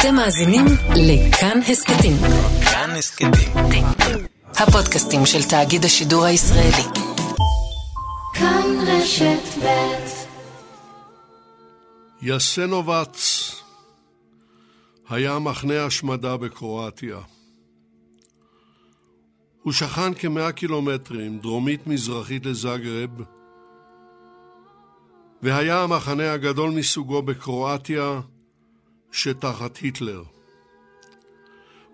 אתם מאזינים לכאן הסכתים. כאן הסכתים. הפודקאסטים של תאגיד השידור הישראלי. כאן רשת ב' יסנובץ היה מחנה השמדה בקרואטיה. הוא שכן כמאה קילומטרים דרומית-מזרחית לזגרב, והיה המחנה הגדול מסוגו בקרואטיה שתחת היטלר.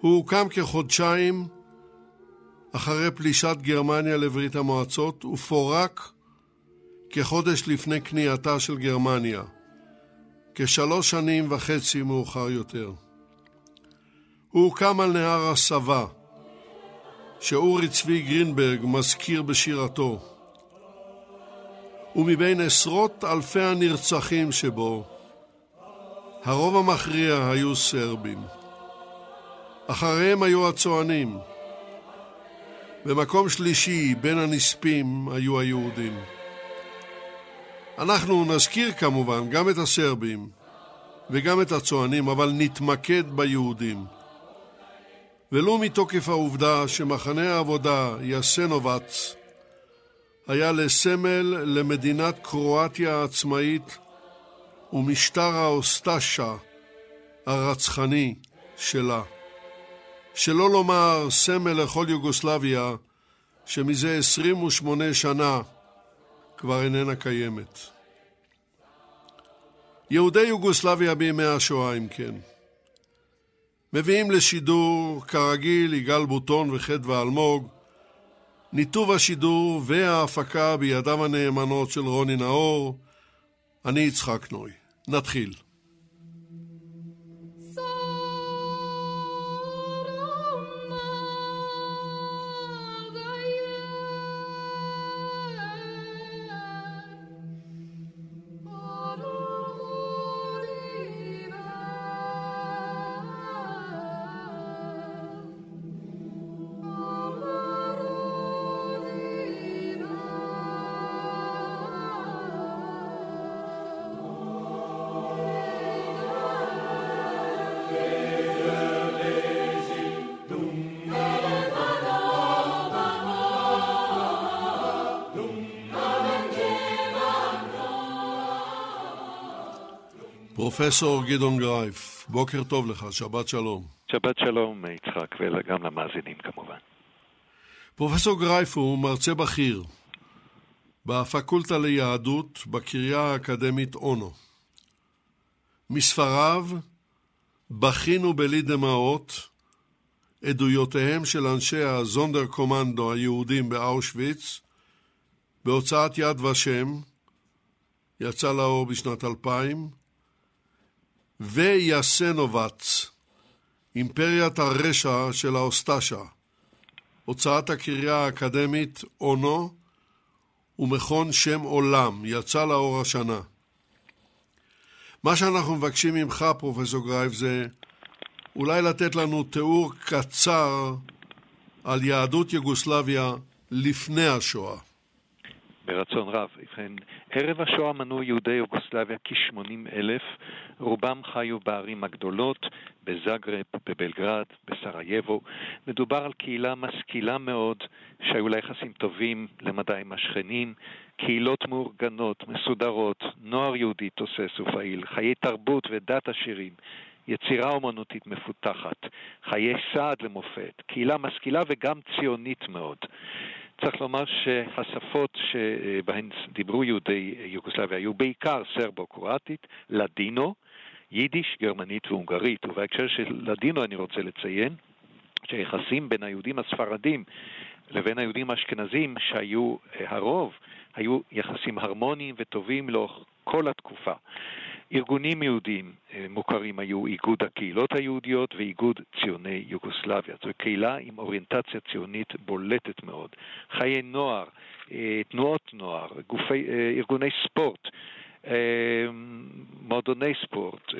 הוא הוקם כחודשיים אחרי פלישת גרמניה לברית המועצות ופורק כחודש לפני כניעתה של גרמניה, כשלוש שנים וחצי מאוחר יותר. הוא הוקם על נהר הסבה, שאורי צבי גרינברג מזכיר בשירתו. ומבין עשרות אלפי הנרצחים שבו, הרוב המכריע היו סרבים. אחריהם היו הצוענים. במקום שלישי בין הנספים היו היהודים. אנחנו נזכיר כמובן גם את הסרבים וגם את הצוענים, אבל נתמקד ביהודים. ולו מתוקף העובדה שמחנה העבודה יסנובץ היה לסמל למדינת קרואטיה העצמאית ומשטר האוסטשה הרצחני שלה. שלא לומר סמל לכל יוגוסלביה שמזה 28 שנה כבר איננה קיימת. יהודי יוגוסלביה בימי השואה, אם כן. מביאים לשידור, כרגיל, יגאל בוטון וחדווה אלמוג, ניתוב השידור וההפקה בידיו הנאמנות של רוני נאור, אני יצחק נוי. נתחיל. פרופסור גדעון גרייף, בוקר טוב לך, שבת שלום. שבת שלום, יצחק, וגם למאזינים כמובן. פרופסור גרייף הוא מרצה בכיר בפקולטה ליהדות בקריה האקדמית אונו. מספריו בכינו בלי דמעות עדויותיהם של אנשי הזונדר קומנדו היהודים באושוויץ בהוצאת יד ושם, יצא לאור בשנת 2000, יסנובץ, אימפריית הרשע של האוסטשה, הוצאת הקריה האקדמית אונו ומכון שם עולם, יצא לאור השנה. מה שאנחנו מבקשים ממך, פרופסור גרייף, זה אולי לתת לנו תיאור קצר על יהדות יוגוסלביה לפני השואה. ברצון רב. ובכן, ערב השואה מנו יהודי יוגוסלביה כ-80 אלף, רובם חיו בערים הגדולות, בזאגרב, בבלגרד, בסרייבו. מדובר על קהילה משכילה מאוד, שהיו לה יחסים טובים למדי עם השכנים, קהילות מאורגנות, מסודרות, נוער יהודי תוסס ופעיל, חיי תרבות ודת עשירים. יצירה אומנותית מפותחת, חיי סעד למופת, קהילה משכילה וגם ציונית מאוד. צריך לומר שהשפות שבהן דיברו יהודי יוגוסלביה היו בעיקר סרבו-קרואטית, לדינו, יידיש, גרמנית והונגרית. ובהקשר של לדינו אני רוצה לציין שהיחסים בין היהודים הספרדים לבין היהודים האשכנזים, שהיו הרוב, היו יחסים הרמוניים וטובים לאורך כל התקופה. ארגונים יהודיים אה, מוכרים היו איגוד הקהילות היהודיות ואיגוד ציוני יוגוסלביה. זו קהילה עם אוריינטציה ציונית בולטת מאוד. חיי נוער, אה, תנועות נוער, גופי, אה, ארגוני ספורט. מועדוני ספורט,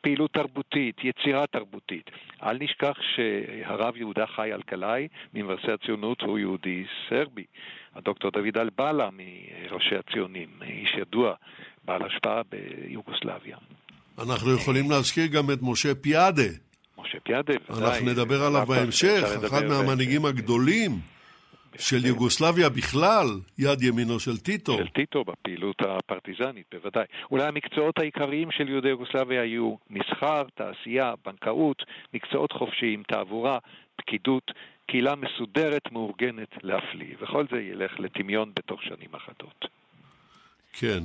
פעילות תרבותית, יצירה תרבותית. אל נשכח שהרב יהודה חי אלקלעי ממבשרי הציונות הוא יהודי סרבי. הדוקטור דוד אלבאלה מראשי הציונים, איש ידוע בעל השפעה ביוגוסלביה. אנחנו יכולים להזכיר גם את משה פיאדה. משה פיאדה, ודאי. אנחנו נדבר עליו בהמשך, אחד מהמנהיגים הגדולים של יוגוסלביה בכלל, יד ימינו של טיטו. של טיטו בפעילות הפרטיזנית, בוודאי. אולי המקצועות העיקריים של יהודי יוגוסלביה היו מסחר, תעשייה, בנקאות, מקצועות חופשיים, תעבורה, פקידות, קהילה מסודרת, מאורגנת להפליא, וכל זה ילך לטמיון בתוך שנים אחדות. כן.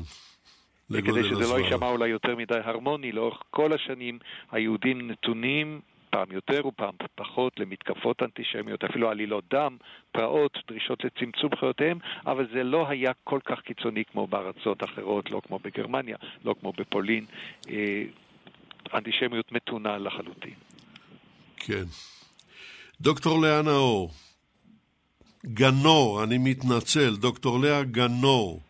וכדי שזה לא יישמע אולי יותר מדי הרמוני, לאורך כל השנים היהודים נתונים פעם יותר ופעם פחות למתקפות אנטישמיות, אפילו עלילות דם, פרעות, דרישות לצמצום חיותיהם, אבל זה לא היה כל כך קיצוני כמו בארצות אחרות, לא כמו בגרמניה, לא כמו בפולין. אה, אנטישמיות מתונה לחלוטין. כן. דוקטור לאה נאור, גנור, אני מתנצל, דוקטור לאה גנור,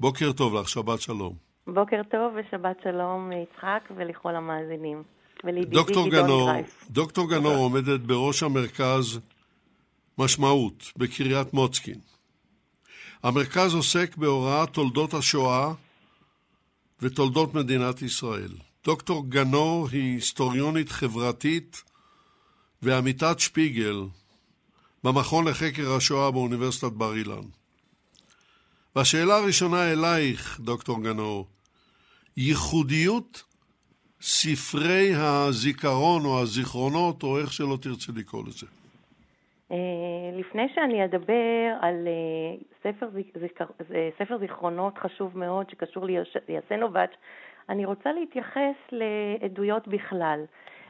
בוקר טוב לך, שבת שלום. בוקר טוב ושבת שלום יצחק ולכל המאזינים. דוקטור גנור, דוקטור גנור עומדת בראש המרכז משמעות בקריית מוצקין. המרכז עוסק בהוראת תולדות השואה ותולדות מדינת ישראל. דוקטור גנור היא היסטוריונית חברתית ועמיתת שפיגל במכון לחקר השואה באוניברסיטת בר אילן. והשאלה הראשונה אלייך, דוקטור גנור, ייחודיות ספרי הזיכרון או הזיכרונות, או איך שלא תרצה לקרוא לזה. אה, לפני שאני אדבר על אה, ספר, ספר זיכרונות חשוב מאוד שקשור ליסנובץ', אני רוצה להתייחס לעדויות בכלל.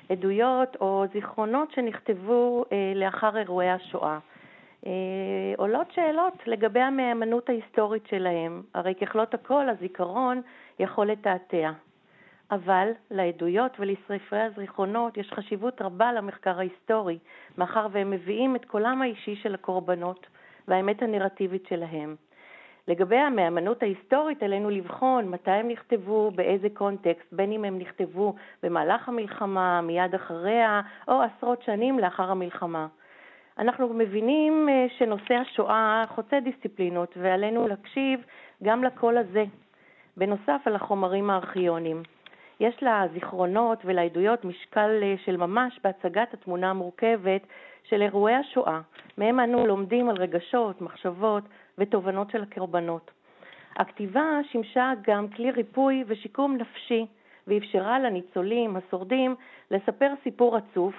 עדויות או זיכרונות שנכתבו אה, לאחר אירועי השואה. עולות שאלות לגבי המהימנות ההיסטורית שלהם, הרי ככלות הכל הזיכרון יכול לתעתע. אבל לעדויות ולספרי הזיכרונות יש חשיבות רבה למחקר ההיסטורי, מאחר והם מביאים את קולם האישי של הקורבנות והאמת הנרטיבית שלהם. לגבי המהימנות ההיסטורית עלינו לבחון מתי הם נכתבו, באיזה קונטקסט, בין אם הם נכתבו במהלך המלחמה, מיד אחריה, או עשרות שנים לאחר המלחמה. אנחנו מבינים אה, שנושא השואה חוצה דיסציפלינות ועלינו להקשיב גם לקול הזה, בנוסף על החומרים הארכיוניים. יש לזיכרונות ולעדויות משקל אה, של ממש בהצגת התמונה המורכבת של אירועי השואה, מהם אנו לומדים על רגשות, מחשבות ותובנות של הקורבנות. הכתיבה שימשה גם כלי ריפוי ושיקום נפשי, ואפשרה לניצולים, השורדים, לספר סיפור רצוף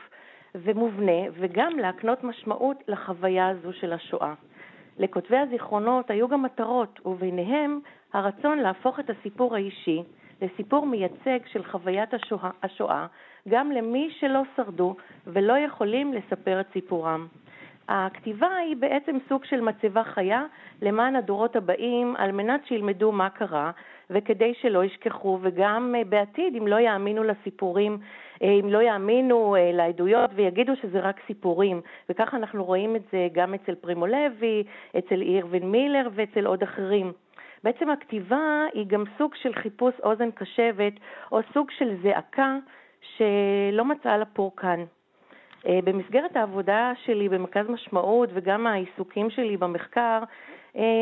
ומובנה, וגם להקנות משמעות לחוויה הזו של השואה. לכותבי הזיכרונות היו גם מטרות, וביניהם הרצון להפוך את הסיפור האישי לסיפור מייצג של חוויית השואה, השואה גם למי שלא שרדו ולא יכולים לספר את סיפורם. הכתיבה היא בעצם סוג של מצבה חיה למען הדורות הבאים על מנת שילמדו מה קרה וכדי שלא ישכחו וגם אה, בעתיד אם לא יאמינו לסיפורים, אה, אם לא יאמינו אה, לעדויות ויגידו שזה רק סיפורים וככה אנחנו רואים את זה גם אצל פרימו לוי, אצל אירווין מילר ואצל עוד אחרים. בעצם הכתיבה היא גם סוג של חיפוש אוזן קשבת, או סוג של זעקה שלא מצאה לה פורקן. במסגרת העבודה שלי במרכז משמעות וגם העיסוקים שלי במחקר,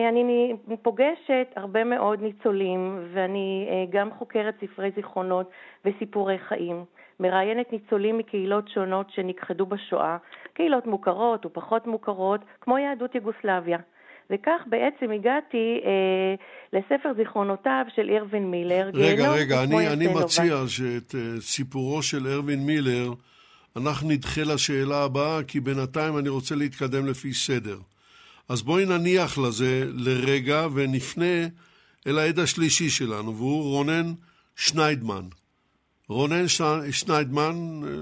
אני פוגשת הרבה מאוד ניצולים ואני אה, גם חוקרת ספרי זיכרונות וסיפורי חיים. מראיינת ניצולים מקהילות שונות שנכחדו בשואה, קהילות מוכרות ופחות מוכרות, כמו יהדות יוגוסלביה. וכך בעצם הגעתי אה, לספר זיכרונותיו של אירווין מילר. רגע, רגע, אני, אני מציע שאת uh, סיפורו של אירווין מילר, אנחנו נדחה לשאלה הבאה, כי בינתיים אני רוצה להתקדם לפי סדר. אז בואי נניח לזה לרגע ונפנה אל העד השלישי שלנו, והוא רונן שניידמן. רונן שניידמן,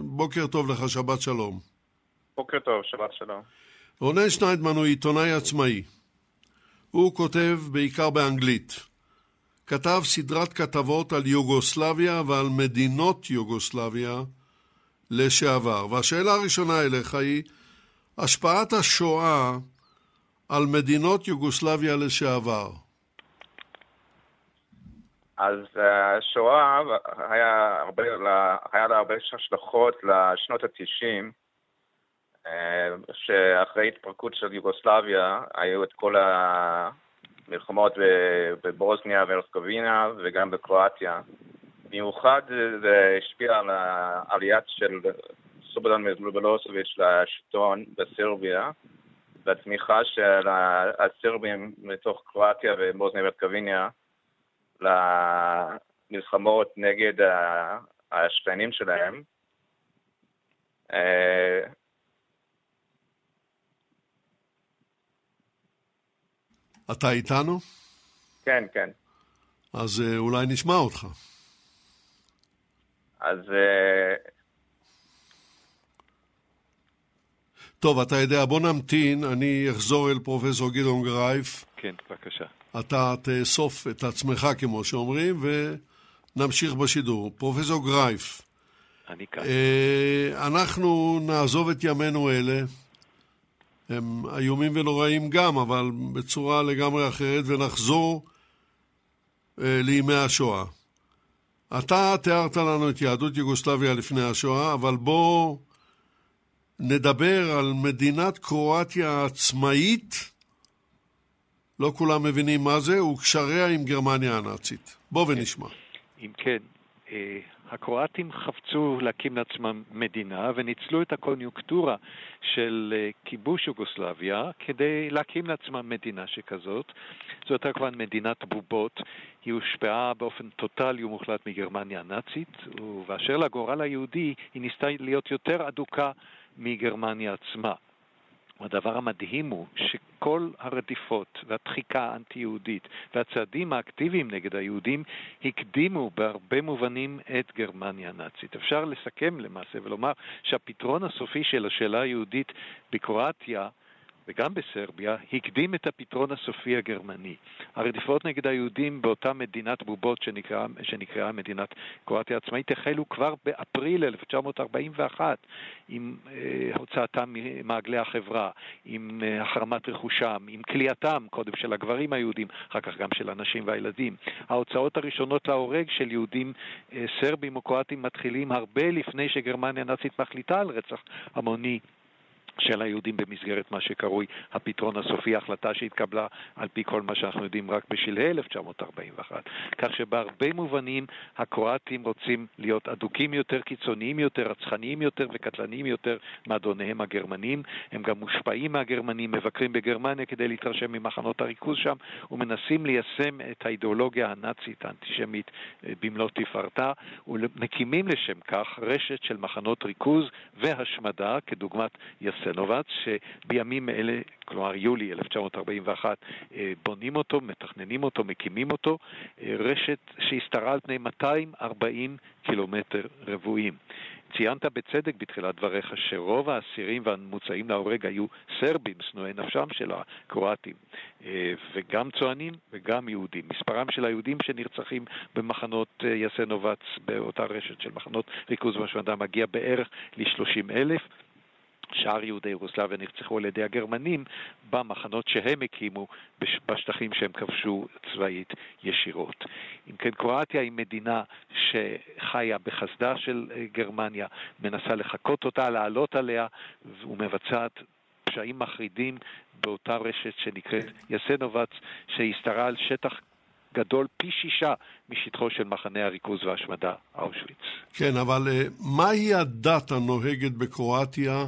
בוקר טוב לך, שבת שלום. בוקר טוב, שבת שלום. רונן שניידמן הוא עיתונאי עצמאי. הוא כותב בעיקר באנגלית. כתב סדרת כתבות על יוגוסלביה ועל מדינות יוגוסלביה לשעבר. והשאלה הראשונה אליך היא, השפעת השואה על מדינות יוגוסלביה לשעבר. אז השואה היה, הרבה, היה לה הרבה השלכות לשנות התשעים, אה, שאחרי התפרקות של יוגוסלביה היו את כל המלחמות בבוסניה והרסקובינה וגם בקרואטיה. במיוחד זה השפיע על העליית של סובודן מזלובלוסוביץ' לשלטון בסרביה, והתמיכה של הסרבים מתוך קרואטיה ובוסניה ורקוויניה למלחמות נגד השכנים שלהם. אה, אתה איתנו? כן, כן. אז אה, אולי נשמע אותך. אז... אה, טוב, אתה יודע, בוא נמתין, אני אחזור אל פרופסור גדעון גרייף. כן, בבקשה. אתה תאסוף את עצמך, כמו שאומרים, ונמשיך בשידור. פרופסור גרייף. אני כאן. אה, אנחנו נעזוב את ימינו אלה. הם איומים ונוראים גם, אבל בצורה לגמרי אחרת, ונחזור אה, לימי השואה. אתה תיארת לנו את יהדות יוגוסלביה לפני השואה, אבל בוא נדבר על מדינת קרואטיה העצמאית, לא כולם מבינים מה זה, וקשריה עם גרמניה הנאצית. בוא ונשמע. אם כן, אה, הקרואטים חפצו להקים לעצמם מדינה וניצלו את הקוניונקטורה של אה, כיבוש יוגוסלביה כדי להקים לעצמם מדינה שכזאת. זאת הייתה כבר מדינת בובות, היא הושפעה באופן טוטאלי ומוחלט מגרמניה הנאצית, ובאשר לגורל היהודי היא ניסתה להיות יותר אדוקה מגרמניה עצמה. הדבר המדהים הוא שכל הרדיפות והדחיקה האנטי-יהודית והצעדים האקטיביים נגד היהודים הקדימו בהרבה מובנים את גרמניה הנאצית. אפשר לסכם למעשה ולומר שהפתרון הסופי של השאלה היהודית בקרואטיה וגם בסרביה, הקדים את הפתרון הסופי הגרמני. הרדיפות נגד היהודים באותה מדינת בובות שנקרא, שנקראה מדינת קרואטיה עצמאית החלו כבר באפריל 1941 עם אה, הוצאתם ממעגלי החברה, עם אה, החרמת רכושם, עם כליאתם קודם של הגברים היהודים, אחר כך גם של הנשים והילדים. ההוצאות הראשונות להורג של יהודים אה, סרבים או קרואטים מתחילים הרבה לפני שגרמניה הנאצית מחליטה על רצח המוני של היהודים במסגרת מה שקרוי הפתרון הסופי, החלטה שהתקבלה על פי כל מה שאנחנו יודעים רק בשלהי 1941. כך שבהרבה מובנים הקרואטים רוצים להיות אדוקים יותר, קיצוניים יותר, רצחניים יותר וקטלניים יותר מאדוניהם הגרמנים. הם גם מושפעים מהגרמנים, מבקרים בגרמניה כדי להתרשם ממחנות הריכוז שם ומנסים ליישם את האידיאולוגיה הנאצית האנטישמית אה, במלוא תפארתה ומקימים לשם כך רשת של מחנות ריכוז והשמדה כדוגמת יס סנובץ, שבימים אלה, כלומר יולי 1941, אה, בונים אותו, מתכננים אותו, מקימים אותו, אה, רשת שהשתרעה על פני 240 קילומטר רבועים. ציינת בצדק בתחילת דבריך שרוב האסירים והמוצאים להורג היו סרבים, שנואי נפשם של הקרואטים, אה, וגם צוענים וגם יהודים. מספרם של היהודים שנרצחים במחנות יסנובץ, באותה רשת של מחנות ריכוז והשמדה, מגיע בערך ל-30 אלף. שאר יהודי יוגוסלביה נרצחו על ידי הגרמנים במחנות שהם הקימו בשטחים שהם כבשו צבאית ישירות. אם כן, קרואטיה היא מדינה שחיה בחסדה של אה, גרמניה, מנסה לחקות אותה, לעלות עליה, ומבצעת פשעים מחרידים באותה רשת שנקראת יסנובץ, שהשתרעה על שטח גדול פי שישה משטחו של מחנה הריכוז וההשמדה אושוויץ. כן, אבל uh, מהי הדת הנוהגת בקרואטיה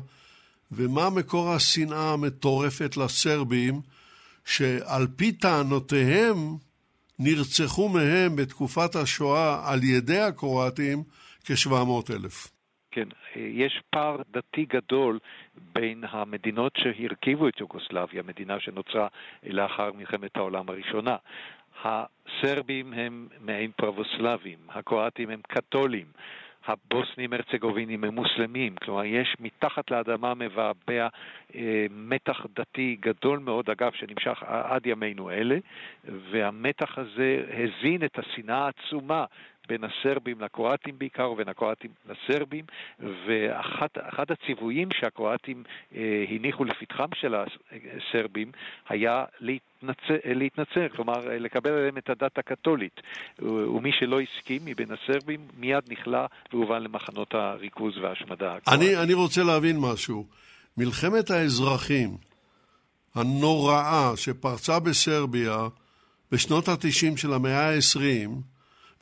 ומה מקור השנאה המטורפת לסרבים, שעל פי טענותיהם נרצחו מהם בתקופת השואה על ידי הקרואטים כ-700 אלף. כן, יש פער דתי גדול בין המדינות שהרכיבו את יוגוסלביה, מדינה שנוצרה לאחר מלחמת העולם הראשונה. הסרבים הם מעין פרבוסלבים, הקרואטים הם קתולים. הבוסנים הרצגובינים הם מוסלמים, כלומר יש מתחת לאדמה מבעבע אה, מתח דתי גדול מאוד, אגב, שנמשך עד ימינו אלה, והמתח הזה הזין את השנאה העצומה בין הסרבים לקרואטים בעיקר, ובין הקרואטים לסרבים, ואחד הציוויים שהקרואטים אה, הניחו לפתחם של הסרבים היה להתנצר, להתנצר, כלומר לקבל עליהם את הדת הקתולית, ומי שלא הסכים מבין הסרבים מיד נכלא והובן למחנות הריכוז וההשמדה. אני, אני רוצה להבין משהו. מלחמת האזרחים הנוראה שפרצה בסרביה בשנות ה-90 של המאה ה-20,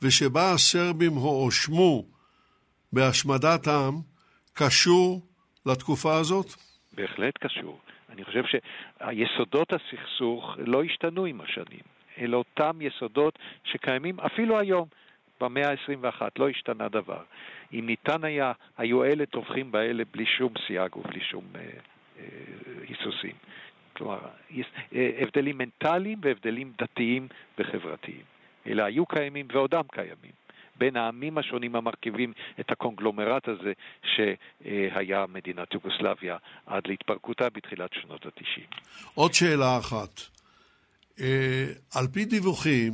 ושבה הסרבים הואשמו בהשמדת העם, קשור לתקופה הזאת? בהחלט קשור. אני חושב שהיסודות הסכסוך לא השתנו עם השנים. אלה אותם יסודות שקיימים אפילו היום, במאה ה-21, לא השתנה דבר. אם ניתן היה, היו אלה טובחים באלה בלי שום סייג ובלי שום אה, אה, היסוסים. כלומר, אה, הבדלים מנטליים והבדלים דתיים וחברתיים. אלה היו קיימים ועודם קיימים. בין העמים השונים המרכיבים את הקונגלומרט הזה שהיה מדינת יוגוסלביה עד להתפרקותה בתחילת שנות ה-90. עוד שאלה אחת. אה, על פי דיווחים,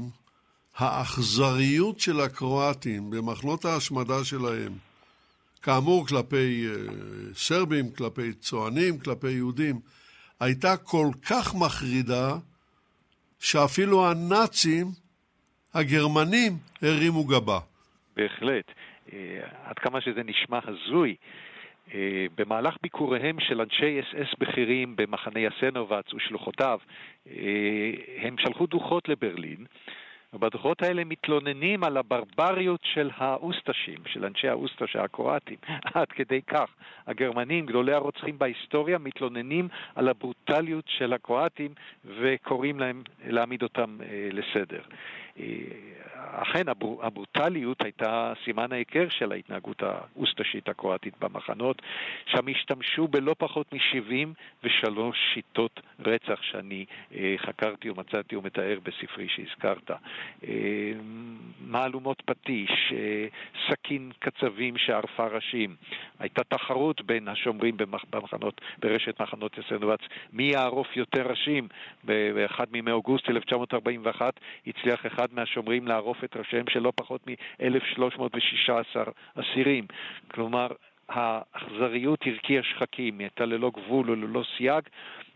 האכזריות של הקרואטים במחנות ההשמדה שלהם, כאמור כלפי אה, סרבים, כלפי צוענים, כלפי יהודים, הייתה כל כך מחרידה, שאפילו הנאצים, הגרמנים, הרימו גבה. בהחלט. אה, עד כמה שזה נשמע הזוי, אה, במהלך ביקוריהם של אנשי אס אס בכירים במחנה יסנובץ ושלוחותיו, אה, הם שלחו דוחות לברלין, ובדוחות האלה מתלוננים על הברבריות של האוסטשים, של אנשי האוסטש הקרואטים. עד כדי כך. הגרמנים, גדולי הרוצחים בהיסטוריה, מתלוננים על הברוטליות של הקרואטים וקוראים להם להעמיד אותם לסדר. אכן הברוטליות הייתה סימן ההיכר של ההתנהגות האוסטשית הקרואטית במחנות, שם השתמשו בלא פחות מ-73 שיטות רצח שאני אה, חקרתי ומצאתי ומתאר בספרי שהזכרת. אה, מהלומות פטיש, אה, סכין קצבים שערפה ראשים. הייתה תחרות בין השומרים במחנות, ברשת מחנות יסנובץ, מי יערוף יותר ראשים. באחד מימי אוגוסט 1941 הצליח אחד מהשומרים לערוף את ראשיהם של לא פחות מ-1,316 אסירים. כלומר, האכזריות הרקיעה שחקים, היא הייתה ללא גבול וללא סייג,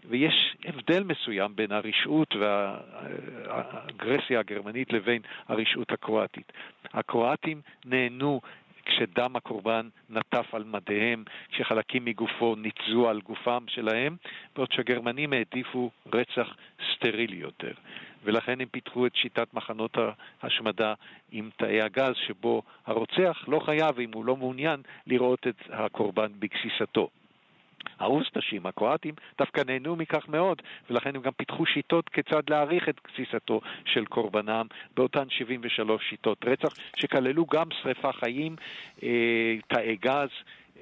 ויש הבדל מסוים בין הרשעות והאגרסיה הגרמנית לבין הרשעות הקרואטית. הקרואטים נהנו כשדם הקורבן נטף על מדיהם, כשחלקים מגופו ניתזו על גופם שלהם, בעוד שהגרמנים העדיפו רצח סטרילי יותר. ולכן הם פיתחו את שיטת מחנות ההשמדה עם תאי הגז, שבו הרוצח לא חייב, אם הוא לא מעוניין, לראות את הקורבן בגסיסתו. האוסטשים, הקרואטים, דווקא נהנו מכך מאוד, ולכן הם גם פיתחו שיטות כיצד להעריך את גסיסתו של קורבנם באותן 73 שיטות רצח, שכללו גם שרפה חיים, אה, תאי גז,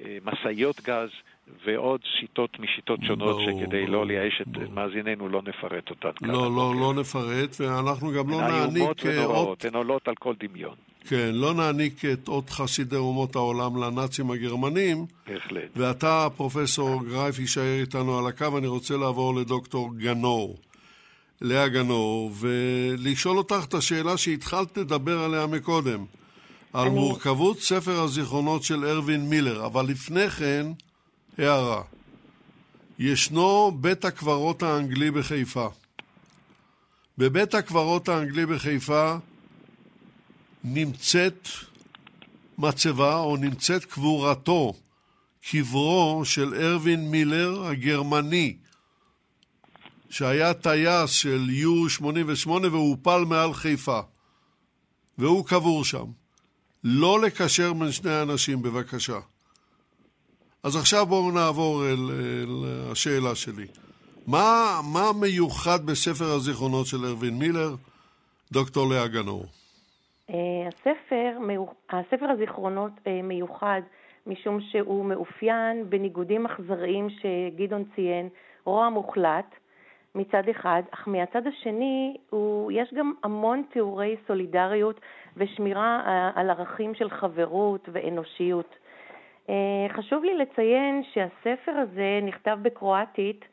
אה, משאיות גז, ועוד שיטות משיטות שונות, ברור, שכדי ברור, לא לייאש את ברור. מאזיננו לא נפרט אותן כאן. לא, לא, לא נפרט, ואנחנו גם לא נעניק... הן איומות ונוראות, הן עולות על כל דמיון. כן, לא נעניק את אות חסידי אומות העולם לנאצים הגרמנים. בהחלט. ואתה, פרופסור גרייף, יישאר איתנו על הקו, אני רוצה לעבור לדוקטור גנור, לאה גנור, ולשאול אותך את השאלה שהתחלת לדבר עליה מקודם, על אני... מורכבות ספר הזיכרונות של ארווין מילר, אבל לפני כן, הערה. ישנו בית הקברות האנגלי בחיפה. בבית הקברות האנגלי בחיפה נמצאת מצבה או נמצאת קבורתו, קברו של ארווין מילר הגרמני, שהיה טייס של U-88 והופל מעל חיפה, והוא קבור שם. לא לקשר בין שני האנשים, בבקשה. אז עכשיו בואו נעבור אל, אל השאלה שלי. מה, מה מיוחד בספר הזיכרונות של ארווין מילר, דוקטור לאה גנור? אה, הספר, הספר הזיכרונות אה, מיוחד משום שהוא מאופיין בניגודים אכזריים שגדעון ציין, רוע מוחלט מצד אחד, אך מהצד השני הוא, יש גם המון תיאורי סולידריות ושמירה אה, על ערכים של חברות ואנושיות. חשוב לי לציין שהספר הזה נכתב בקרואטית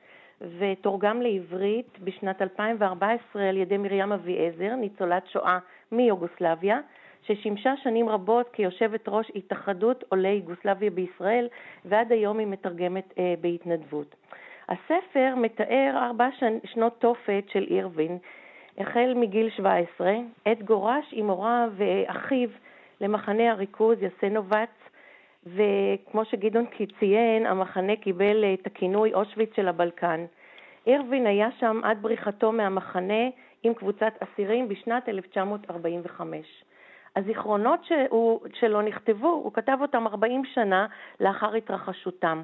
ותורגם לעברית בשנת 2014 על ידי מרים אביעזר, ניצולת שואה מיוגוסלביה, ששימשה שנים רבות כיושבת ראש התאחדות עולי יוגוסלביה בישראל, ועד היום היא מתרגמת אה, בהתנדבות. הספר מתאר ארבע שנות תופת של אירווין, החל מגיל 17, עת גורש עם הוריו ואחיו למחנה הריכוז יסנובץ, וכמו שגדעון ציין, המחנה קיבל את הכינוי אושוויץ של הבלקן. אירווין היה שם עד בריחתו מהמחנה עם קבוצת אסירים בשנת 1945. הזיכרונות שהוא, שלו נכתבו, הוא כתב אותם 40 שנה לאחר התרחשותם.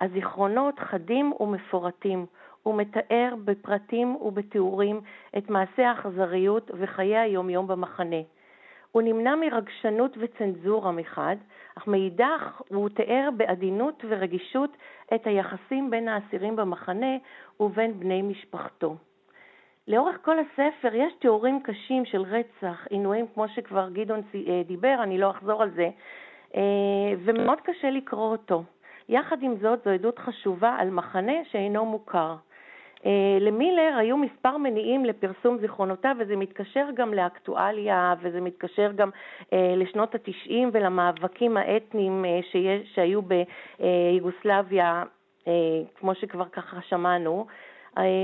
הזיכרונות חדים ומפורטים. הוא מתאר בפרטים ובתיאורים את מעשי האכזריות וחיי היומיום במחנה. הוא נמנע מרגשנות וצנזורה מחד, אך מאידך הוא תיאר בעדינות ורגישות את היחסים בין האסירים במחנה ובין בני משפחתו. לאורך כל הספר יש תיאורים קשים של רצח, עינויים כמו שכבר גדעון אה, דיבר, אני לא אחזור על זה, אה, ומאוד קשה לקרוא אותו. יחד עם זאת, זו עדות חשובה על מחנה שאינו מוכר. אה, למילר היו מספר מניעים לפרסום זיכרונותיו, וזה מתקשר גם לאקטואליה, וזה מתקשר גם אה, לשנות התשעים ולמאבקים האתניים אה, שהיו ביוגוסלביה, כמו שכבר ככה שמענו.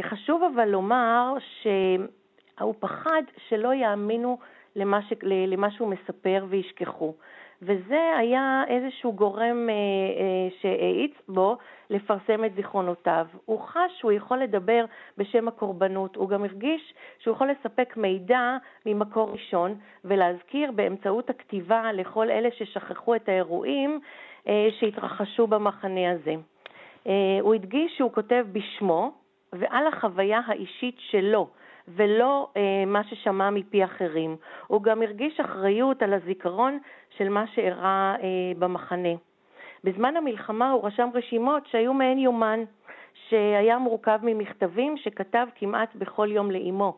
חשוב אבל לומר שהוא פחד שלא יאמינו למה, ש... למה שהוא מספר וישכחו. וזה היה איזשהו גורם אה, אה, שהאיץ בו לפרסם את זיכרונותיו. הוא חש שהוא יכול לדבר בשם הקורבנות, הוא גם הרגיש שהוא יכול לספק מידע ממקור ראשון ולהזכיר באמצעות הכתיבה לכל אלה ששכחו את האירועים אה, שהתרחשו במחנה הזה. אה, הוא הדגיש שהוא כותב בשמו ועל החוויה האישית שלו. ולא אה, מה ששמע מפי אחרים. הוא גם הרגיש אחריות על הזיכרון של מה שאירע אה, במחנה. בזמן המלחמה הוא רשם רשימות שהיו מעין יומן, שהיה מורכב ממכתבים שכתב כמעט בכל יום לאימו.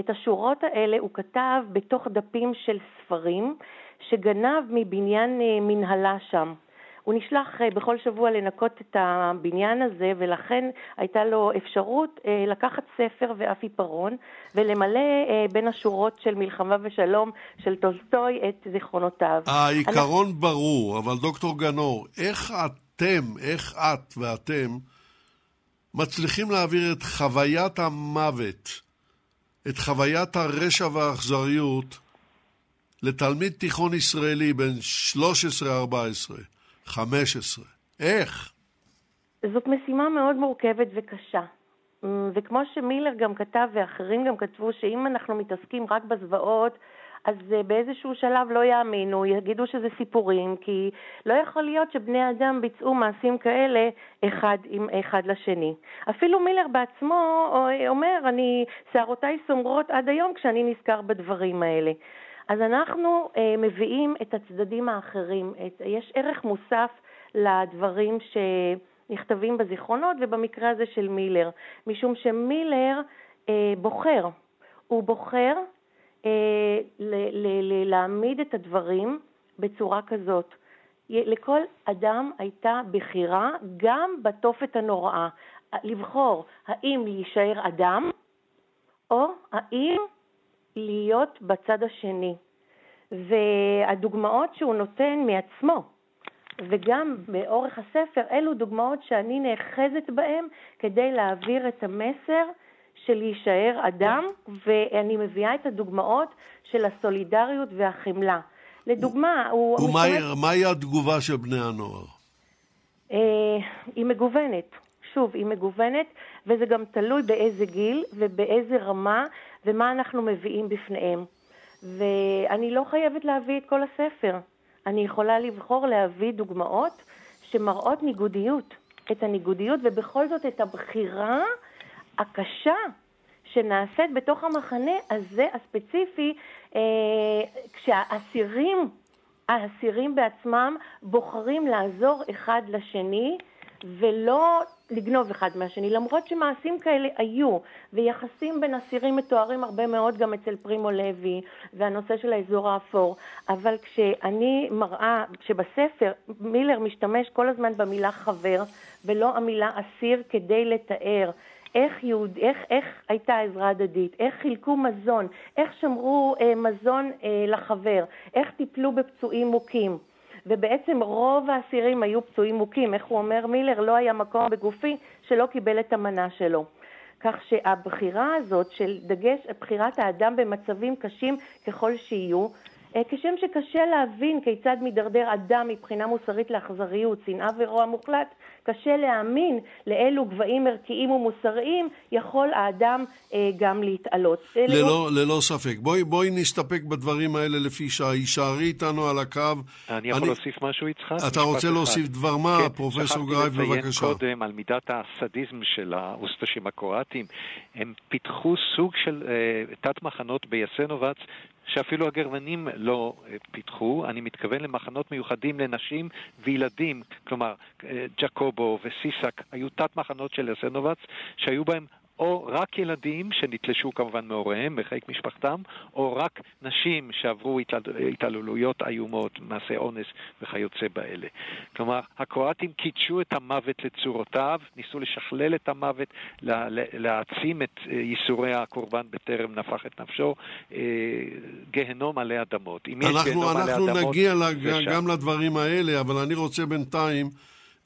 את השורות האלה הוא כתב בתוך דפים של ספרים שגנב מבניין אה, מנהלה שם. הוא נשלח אה, בכל שבוע לנקות את הבניין הזה, ולכן הייתה לו אפשרות אה, לקחת ספר ואף עיפרון ולמלא אה, בין השורות של מלחמה ושלום של טולסטוי את זיכרונותיו. העיקרון אני... ברור, אבל דוקטור גנור, איך אתם, איך את ואתם מצליחים להעביר את חוויית המוות, את חוויית הרשע והאכזריות, לתלמיד תיכון ישראלי בן 13-14? 15. איך? זאת משימה מאוד מורכבת וקשה. וכמו שמילר גם כתב ואחרים גם כתבו, שאם אנחנו מתעסקים רק בזוועות, אז אה, באיזשהו שלב לא יאמינו, יגידו שזה סיפורים, כי לא יכול להיות שבני אדם ביצעו מעשים כאלה אחד עם אחד לשני. אפילו מילר בעצמו אה, אומר, אני, שערותיי סומרות עד היום כשאני נזכר בדברים האלה. אז אנחנו אה, מביאים את הצדדים האחרים, את, יש ערך מוסף לדברים שנכתבים בזיכרונות, ובמקרה הזה של מילר, משום שמילר אה, בוחר, הוא בוחר אה, ל- ל- ל- להעמיד את הדברים בצורה כזאת. לכל אדם הייתה בחירה, גם בתופת הנוראה, לבחור האם להישאר אדם, או האם להיות בצד השני. והדוגמאות שהוא נותן מעצמו, וגם באורך הספר, אלו דוגמאות שאני נאחזת בהן כדי להעביר את המסר של להישאר אדם, ואני מביאה את הדוגמאות של הסולידריות והחמלה. לדוגמה, הוא... ומהי התגובה של בני הנוער? אה, היא מגוונת. שוב, היא מגוונת, וזה גם תלוי באיזה גיל ובאיזה רמה ומה אנחנו מביאים בפניהם. ואני לא חייבת להביא את כל הספר. אני יכולה לבחור להביא דוגמאות שמראות ניגודיות, את הניגודיות, ובכל זאת את הבחירה הקשה שנעשית בתוך המחנה הזה הספציפי, אה, כשהאסירים, האסירים בעצמם בוחרים לעזור אחד לשני ולא לגנוב אחד מהשני, למרות שמעשים כאלה היו, ויחסים בין אסירים מתוארים הרבה מאוד גם אצל פרימו לוי, והנושא של האזור האפור, אבל כשאני מראה שבספר מילר משתמש כל הזמן במילה חבר, ולא המילה אסיר כדי לתאר איך, יהוד, איך, איך הייתה עזרה הדדית, איך חילקו מזון, איך שמרו אה, מזון אה, לחבר, איך טיפלו בפצועים מוכים. ובעצם רוב האסירים היו פצועים מוכים. איך הוא אומר מילר? לא היה מקום בגופי שלא קיבל את המנה שלו. כך שהבחירה הזאת של דגש, בחירת האדם במצבים קשים ככל שיהיו, כשם שקשה להבין כיצד מידרדר אדם מבחינה מוסרית לאכזריות, שנאה ורוע מוחלט, קשה להאמין לאילו גבהים ערכיים ומוסריים יכול האדם אה, גם להתעלות. ללא, ללא ספק. בואי, בואי נסתפק בדברים האלה לפי שעה. הישארי איתנו על הקו. אני יכול אני... להוסיף משהו, יצחק? אתה רוצה להוסיף דבר מה, כן, פרופסור גרייף, בבקשה. שכחתי לציין קודם על מידת הסדיזם של האוסטשים הקרואטים. הם פיתחו סוג של אה, תת-מחנות ביסנובאץ שאפילו הגרמנים לא אה, פיתחו. אני מתכוון למחנות מיוחדים לנשים וילדים, כלומר, אה, ג'קובו וסיסק היו תת-מחנות של יסנובץ, שהיו בהם או רק ילדים שנתלשו כמובן מהוריהם בחיק משפחתם, או רק נשים שעברו התעללויות איומות, מעשי אונס וכיוצא באלה. כלומר, הקרואטים קידשו את המוות לצורותיו, ניסו לשכלל את המוות, להעצים את אה, ייסורי הקורבן בטרם נפח את נפשו, אה, גהנום עלי אדמות. אם יש אנחנו, גיהנום עלי אדמות... אנחנו נגיע לג... גם לדברים האלה, אבל אני רוצה בינתיים,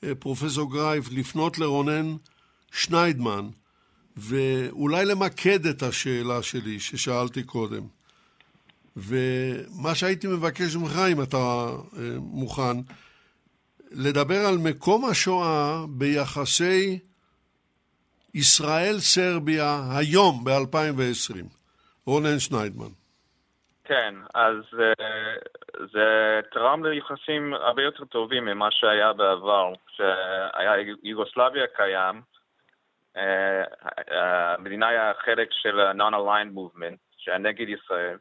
אה, פרופסור גרייף, לפנות לרונן שניידמן. ואולי למקד את השאלה שלי ששאלתי קודם. ומה שהייתי מבקש ממך, אם אתה אה, מוכן, לדבר על מקום השואה ביחסי ישראל-סרביה היום, ב-2020. רונן שניידמן. כן, אז אה, זה תרם ליחסים הרבה יותר טובים ממה שהיה בעבר, כשהיה יוגוסלביה קיים, המדינה היה חלק של ה-Non-Aligned Movement, שהיה נגד ישראל,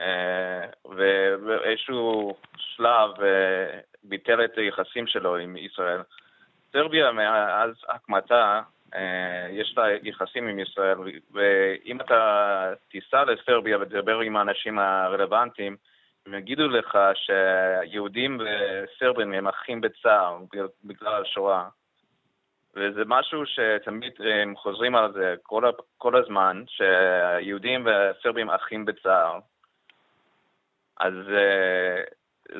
אה, ובאיזשהו שלב אה, ביטל את היחסים שלו עם ישראל. סרביה מאז הקמתה, יש לה יחסים עם ישראל, ואם אתה תיסע לסרביה ותדבר עם האנשים הרלוונטיים, הם יגידו לך שיהודים וסרבים הם אחים בצער בגלל השואה. וזה משהו שתמיד הם חוזרים על זה כל, כל הזמן, שיהודים וסרבים אחים בצער. אז אה,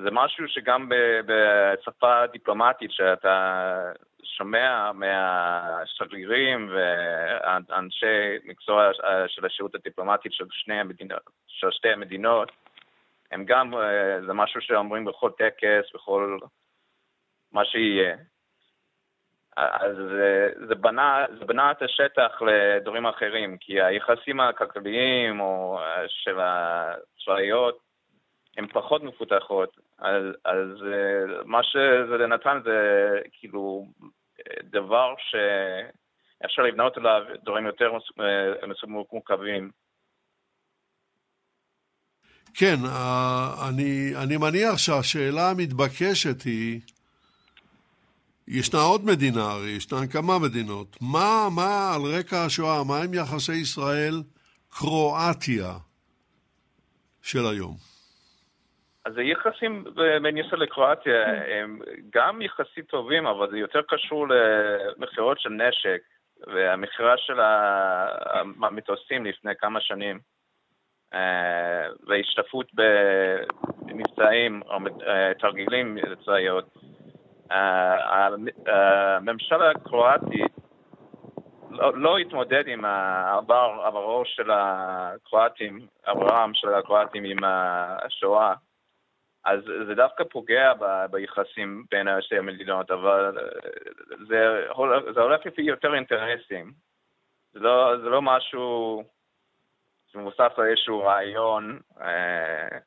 זה משהו שגם בשפה דיפלומטית, שאתה שומע מהשגרירים ואנשי מקצוע של השירות הדיפלומטי של, המדינות, של שתי המדינות, הם גם, אה, זה משהו שאומרים בכל טקס, בכל מה שיהיה. אז זה בנה, זה בנה את השטח לדברים אחרים, כי היחסים הכלכליים או אה, של הצבאיות הן פחות מפותחות, אז, אז אה, מה שזה נתן זה כאילו דבר שאפשר לבנות עליו דברים יותר מורכבים. כן, אני, אני מניח שהשאלה המתבקשת היא, ישנה עוד מדינה הרי, ישנן כמה מדינות. מה, מה על רקע השואה, מה עם יחסי ישראל-קרואטיה של היום? אז היחסים בין ישראל לקרואטיה הם גם יחסית טובים, אבל זה יותר קשור למכירות של נשק והמכירה של המטוסים לפני כמה שנים והשתתפות במבצעים או אה, תרגילים צבאיות. הממשל הקרואטי לא, לא התמודד עם העבר, עברו של הקרואטים, עברם של הקרואטים עם השואה, אז זה דווקא פוגע ב, ביחסים בין שתי המדינות, אבל זה, זה הולך לפי יותר אינטרסים. זה לא, זה לא משהו שמבוסס על איזשהו רעיון אה,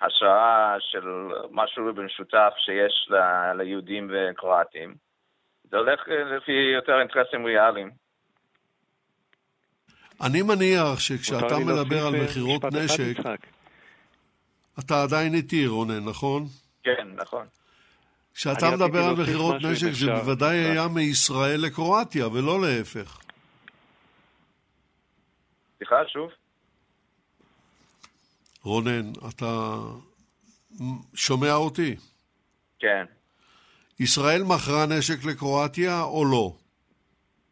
השראה של משהו במשותף שיש ל, ליהודים וקרואטים. זה הולך לפי יותר אינטרסים ריאליים. אני מניח שכשאתה מדבר על מכירות נשק, אתה עדיין איתי, רונן, נכון? כן, נכון. כשאתה מדבר על מכירות נשק, זה בוודאי היה מישראל לקרואטיה, ולא להפך. סליחה, שוב? רונן, אתה שומע אותי? כן. ישראל מכרה נשק לקרואטיה או לא?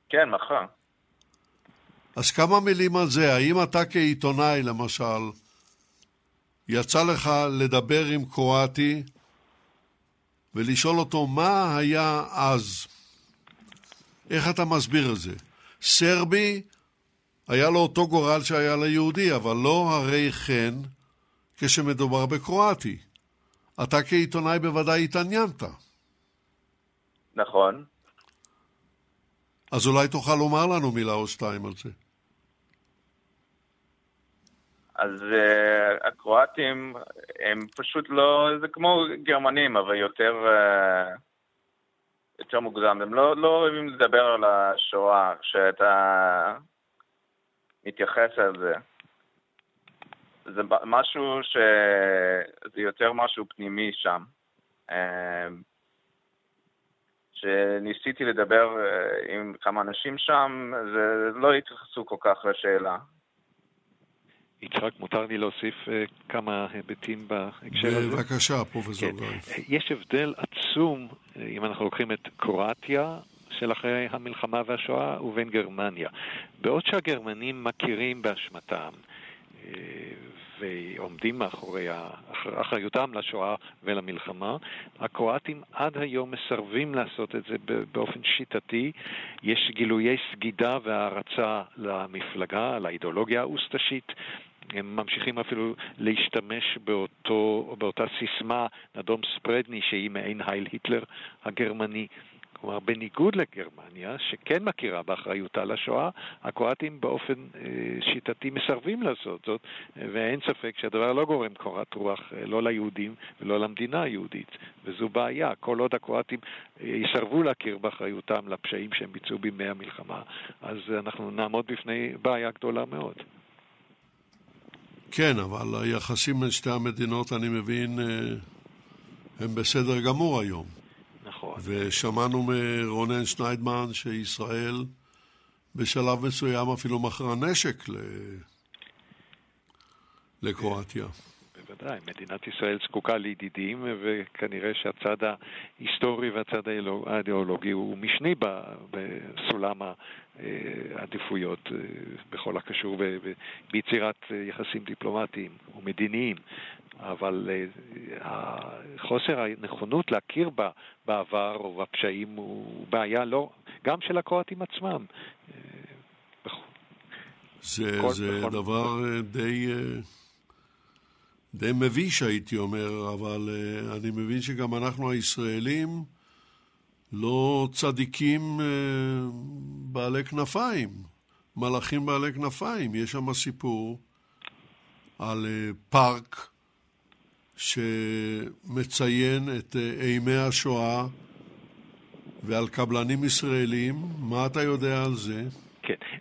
כן, מכרה. אז כמה מילים על זה. האם אתה כעיתונאי, למשל, יצא לך לדבר עם קרואטי ולשאול אותו מה היה אז? איך אתה מסביר את זה? סרבי היה לו אותו גורל שהיה ליהודי, אבל לא הרי כן כשמדובר בקרואטי. אתה כעיתונאי בוודאי התעניינת. נכון. אז אולי תוכל לומר לנו מילה או שתיים על זה. אז uh, הקרואטים הם פשוט לא, זה כמו גרמנים, אבל יותר, uh, יותר מוגזם. הם לא, לא אוהבים לדבר על השואה כשאתה מתייחס על זה. זה משהו ש... זה יותר משהו פנימי שם. Uh, שניסיתי לדבר עם כמה אנשים שם, זה לא התייחסו כל כך לשאלה. יצחק, מותר לי להוסיף uh, כמה היבטים בהקשר הזה? בבקשה, פרופסור כן. גרייף. יש הבדל עצום, uh, אם אנחנו לוקחים את קרואטיה, של אחרי המלחמה והשואה, ובין גרמניה. בעוד שהגרמנים מכירים באשמתם, ועומדים מאחורי אחריותם לשואה ולמלחמה. הקרואטים עד היום מסרבים לעשות את זה באופן שיטתי. יש גילויי סגידה והערצה למפלגה, לאידיאולוגיה האוסטשית. הם ממשיכים אפילו להשתמש באותו, באותה סיסמה, נדום ספרדני, שהיא מעין הייל היטלר הגרמני. כלומר, בניגוד לגרמניה, שכן מכירה באחריותה לשואה, הקרואטים באופן אה, שיטתי מסרבים לעשות זאת, ואין ספק שהדבר לא גורם קורת רוח אה, לא ליהודים ולא למדינה היהודית, וזו בעיה. כל עוד הקרואטים אה, יסרבו להכיר באחריותם לפשעים שהם ביצעו בימי המלחמה, אז אנחנו נעמוד בפני בעיה גדולה מאוד. כן, אבל היחסים בין שתי המדינות, אני מבין, הם בסדר גמור היום. נכון. ושמענו מרונן שניידמן שישראל בשלב מסוים אפילו מכרה נשק ל... לקרואטיה. בוודאי, מדינת ישראל זקוקה לידידים, וכנראה שהצד ההיסטורי והצד האידיאולוגי הוא משני בסולם העדיפויות אה, בכל הקשור ביצירת יחסים דיפלומטיים ומדיניים. אבל אה, חוסר הנכונות להכיר בה בעבר או בפשעים הוא בעיה לא, גם של הקרואטים עצמם. אה, זה, כל, דבר. די... די מביש הייתי אומר, אבל uh, אני מבין שגם אנחנו הישראלים לא צדיקים uh, בעלי כנפיים, מלאכים בעלי כנפיים. יש שם סיפור על uh, פארק שמציין את אימי השואה ועל קבלנים ישראלים. מה אתה יודע על זה?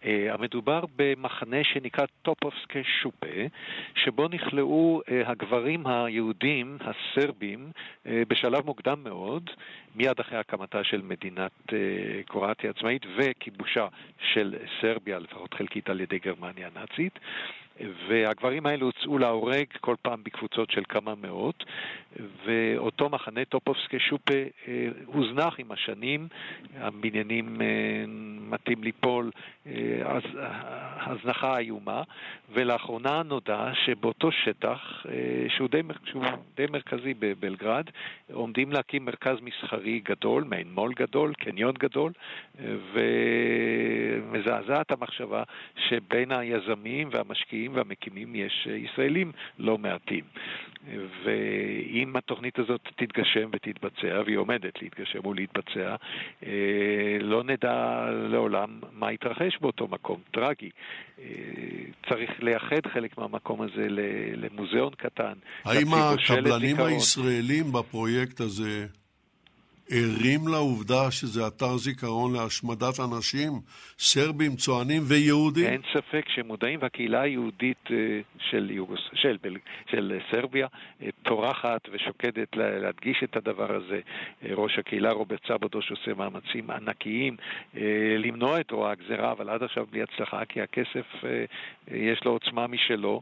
Uh, המדובר במחנה שנקרא טופובסקי שופה, שבו נכלאו uh, הגברים היהודים, הסרבים, uh, בשלב מוקדם מאוד, מיד אחרי הקמתה של מדינת קרואטיה עצמאית וכיבושה של סרביה, לפחות חלקית על ידי גרמניה הנאצית. והגברים האלה הוצאו להורג כל פעם בקבוצות של כמה מאות, ואותו מחנה טופובסקי שופה אה, הוזנח עם השנים, הבניינים אה, מטים ליפול, אה, אז, הזנחה איומה, ולאחרונה נודע שבאותו שטח, שהוא די, שהוא די מרכזי בבלגרד, עומדים להקים מרכז מסחרי גדול, מעין מו"ל גדול, קניון גדול, ומזעזעת המחשבה שבין היזמים והמשקיעים והמקימים יש אה, ישראלים לא מעטים. ואם התוכנית הזאת תתגשם ותתבצע, והיא עומדת להתגשם ולהתבצע, אה, לא נדע לעולם מה יתרחש באותו מקום טרגי. אה, צריך לייחד חלק מהמקום הזה למוזיאון קטן. האם הקבלנים הישראלים בפרויקט הזה ערים לעובדה שזה אתר זיכרון להשמדת אנשים, סרבים, צוענים ויהודים? אין ספק שהם מודעים, והקהילה היהודית אה, של, יוגוס, של, של סרביה אה, טורחת ושוקדת להדגיש את הדבר הזה. אה, ראש הקהילה רוברט סבודוש עושה מאמצים ענקיים למנוע את רוע הגזירה, אבל עד עכשיו בלי הצלחה, כי הכסף יש לו עוצמה משלו,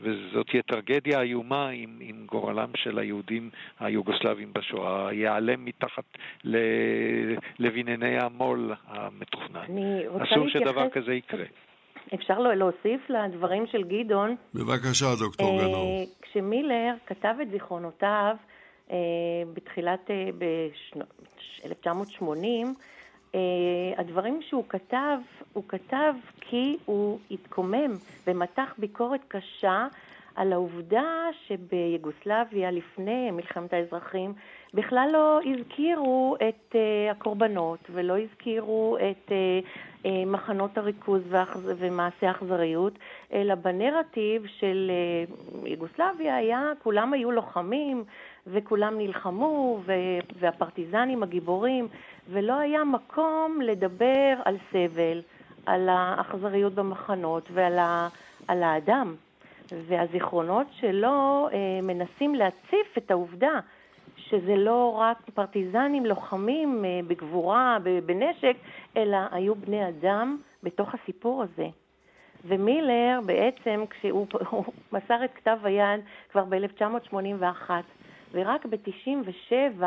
וזאת תהיה טרגדיה איומה אם, אם גורלם של היהודים היוגוסלבים בשואה ייעלם מתחת לבנייני המו"ל המתוכנן. אסור שדבר כזה יקרה. אפשר להוסיף לדברים של גדעון. בבקשה, דוקטור אה, גנור. כשמילר כתב את זיכרונותיו אה, בתחילת, אה, ב-1980, הדברים שהוא כתב, הוא כתב כי הוא התקומם ומתח ביקורת קשה על העובדה שביוגוסלביה, לפני מלחמת האזרחים, בכלל לא הזכירו את uh, הקורבנות ולא הזכירו את uh, uh, מחנות הריכוז ומעשי האכזריות, אלא בנרטיב של uh, יוגוסלביה היה, כולם היו לוחמים וכולם נלחמו, והפרטיזנים הגיבורים, ולא היה מקום לדבר על סבל, על האכזריות במחנות ועל ה, על האדם. והזיכרונות שלו אה, מנסים להציף את העובדה שזה לא רק פרטיזנים לוחמים אה, בגבורה, בנשק, אלא היו בני אדם בתוך הסיפור הזה. ומילר בעצם, כשהוא מסר את כתב היד כבר ב-1981, ורק ב-97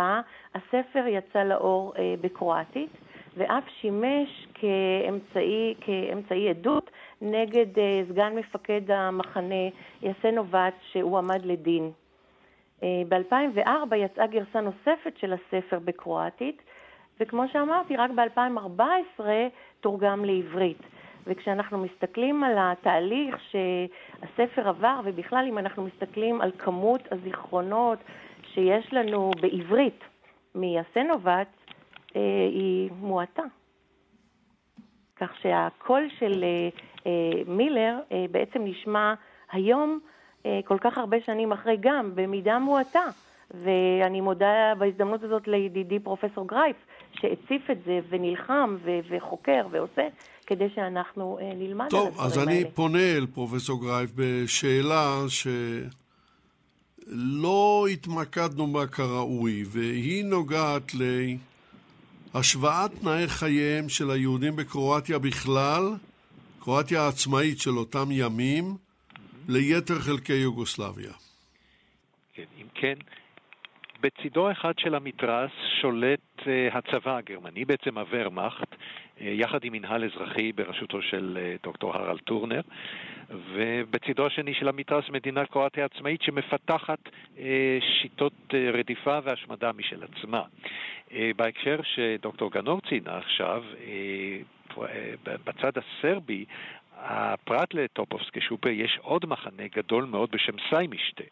הספר יצא לאור אה, בקרואטית, ואף שימש כאמצעי, כאמצעי עדות נגד אה, סגן מפקד המחנה יסנובט, שהוא עמד לדין. אה, ב-2004 יצאה גרסה נוספת של הספר בקרואטית, וכמו שאמרתי, רק ב-2014 תורגם לעברית. וכשאנחנו מסתכלים על התהליך שהספר עבר, ובכלל אם אנחנו מסתכלים על כמות הזיכרונות שיש לנו בעברית מיסנובץ, אה, היא מועטה. כך שהקול של אה, אה, מילר אה, בעצם נשמע היום, אה, כל כך הרבה שנים אחרי גם, במידה מועטה. ואני מודה בהזדמנות הזאת לידידי פרופסור גרייף, שהציף את זה ונלחם ו- וחוקר ועושה, כדי שאנחנו אה, נלמד טוב, על הדברים האלה. טוב, אז אני פונה אל פרופסור גרייף בשאלה שלא התמקדנו בה כראוי, והיא נוגעת להשוואת תנאי חייהם של היהודים בקרואטיה בכלל, קרואטיה העצמאית של אותם ימים, ליתר חלקי יוגוסלביה. כן, אם כן, בצידו אחד של המתרס שולט uh, הצבא הגרמני, בעצם הוורמאכט, uh, יחד עם מנהל אזרחי בראשותו של uh, דוקטור הרל טורנר, ובצידו השני של המתרס מדינת קרואטיה עצמאית שמפתחת uh, שיטות uh, רדיפה והשמדה משל עצמה. Uh, בהקשר שדוקטור גנור ציינה עכשיו, בצד הסרבי, הפרט לטופובסקי שופר יש עוד מחנה גדול מאוד בשם סיימישטה.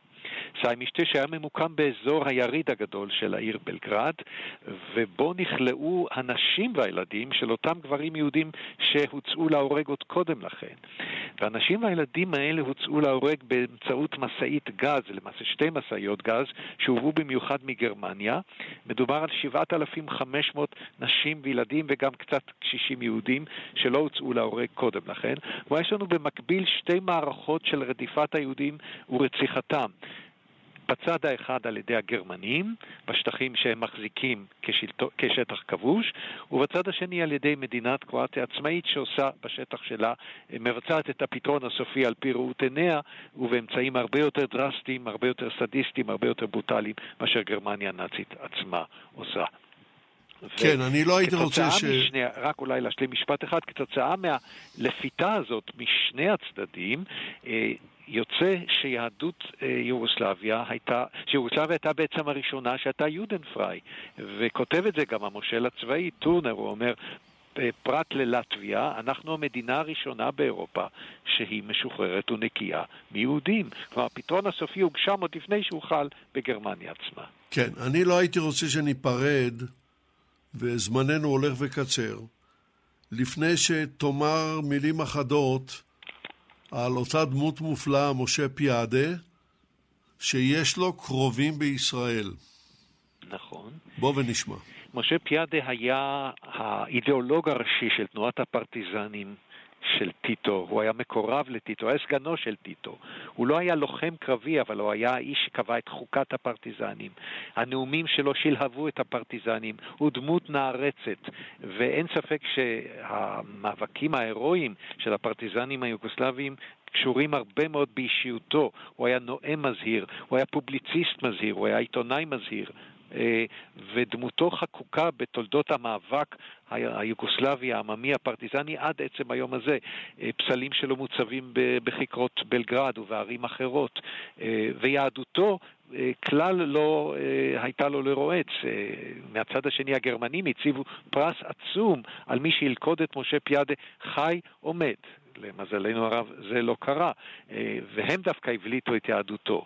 סיימישטה שהיה ממוקם באזור היריד הגדול של העיר בלגרד, ובו נכלאו הנשים והילדים של אותם גברים יהודים שהוצאו להורג עוד קודם לכן. והנשים והילדים האלה הוצאו להורג באמצעות משאית גז, למעשה שתי משאיות גז, שהובאו במיוחד מגרמניה. מדובר על 7,500 נשים וילדים וגם קצת קשישים יהודים שלא הוצאו להורג קודם לכן. ויש לנו במקביל שתי מערכות של רדיפת היהודים ורציחתם. בצד האחד על ידי הגרמנים, בשטחים שהם מחזיקים כשלטו, כשטח כבוש, ובצד השני על ידי מדינת קרואטיה עצמאית שעושה בשטח שלה, מבצעת את הפתרון הסופי על פי ראות עיניה, ובאמצעים הרבה יותר דרסטיים, הרבה יותר סדיסטיים, הרבה יותר ברוטליים, מאשר גרמניה הנאצית עצמה עושה. כן, אני לא הייתי רוצה ש... משני, רק אולי להשלים משפט אחד, כתוצאה מהלפיתה הזאת משני הצדדים, אה, יוצא שיהדות אה, יוגוסלביה הייתה, שיוגוסלביה הייתה בעצם הראשונה שהייתה יודנפריי, וכותב את זה גם המושל הצבאי, טורנר, הוא אומר, אה, פרט ללטביה, אנחנו המדינה הראשונה באירופה שהיא משוחררת ונקייה מיהודים. כלומר, הפתרון הסופי הוגשם עוד לפני שהוחל בגרמניה עצמה. כן, אני לא הייתי רוצה שניפרד, וזמננו הולך וקצר, לפני שתאמר מילים אחדות על אותה דמות מופלאה, משה פיאדה, שיש לו קרובים בישראל. נכון. בוא ונשמע. משה פיאדה היה האידיאולוג הראשי של תנועת הפרטיזנים של טיטו, הוא היה מקורב לטיטו, היה סגנו של טיטו. הוא לא היה לוחם קרבי, אבל הוא היה האיש שקבע את חוקת הפרטיזנים. הנאומים שלו שלהבו את הפרטיזנים, הוא דמות נערצת, ואין ספק שהמאבקים ההירואיים של הפרטיזנים היוגוסלביים קשורים הרבה מאוד באישיותו. הוא היה נואם מזהיר, הוא היה פובליציסט מזהיר, הוא היה עיתונאי מזהיר, ודמותו חקוקה בתולדות המאבק היוגוסלבי העממי הפרטיזני עד עצם היום הזה. אה, פסלים שלו מוצבים בכיכרות בלגרד ובערים אחרות, אה, ויהדותו כלל לא הייתה לו לרועץ. מהצד השני הגרמנים הציבו פרס עצום על מי שילכוד את משה פיאדה חי או מת. למזלנו הרב זה לא קרה, והם דווקא הבליטו את יהדותו.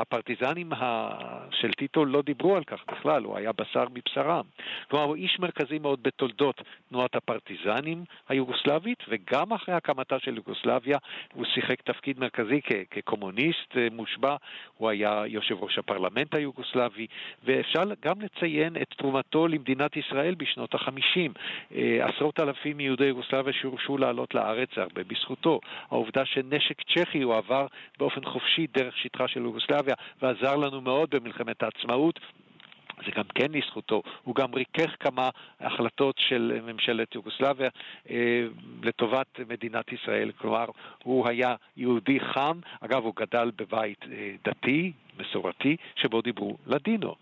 הפרטיזנים של טיטו לא דיברו על כך בכלל, הוא היה בשר מבשרם. כלומר, הוא איש מרכזי מאוד בתולדות תנועת הפרטיזנים היוגוסלבית, וגם אחרי הקמתה של יוגוסלביה הוא שיחק תפקיד מרכזי כ- כקומוניסט אה, מושבע, הוא היה יושב ראש הפרלמנט היוגוסלבי, ואפשר גם לציין את תרומתו למדינת ישראל בשנות החמישים. אה, עשרות אלפים מיהודי יוגוסלביה שהורשו לעלות לארץ, הרבה בזכותו. העובדה שנשק צ'כי הוא עבר באופן חופשי דרך שטחה של יוגוסלביה, יוגוסלביה ועזר לנו מאוד במלחמת העצמאות. זה גם כן לזכותו. הוא גם ריכך כמה החלטות של ממשלת יוגוסלביה אה, לטובת מדינת ישראל. כלומר, הוא היה יהודי חם. אגב, הוא גדל בבית אה, דתי, מסורתי, שבו דיברו לדינו.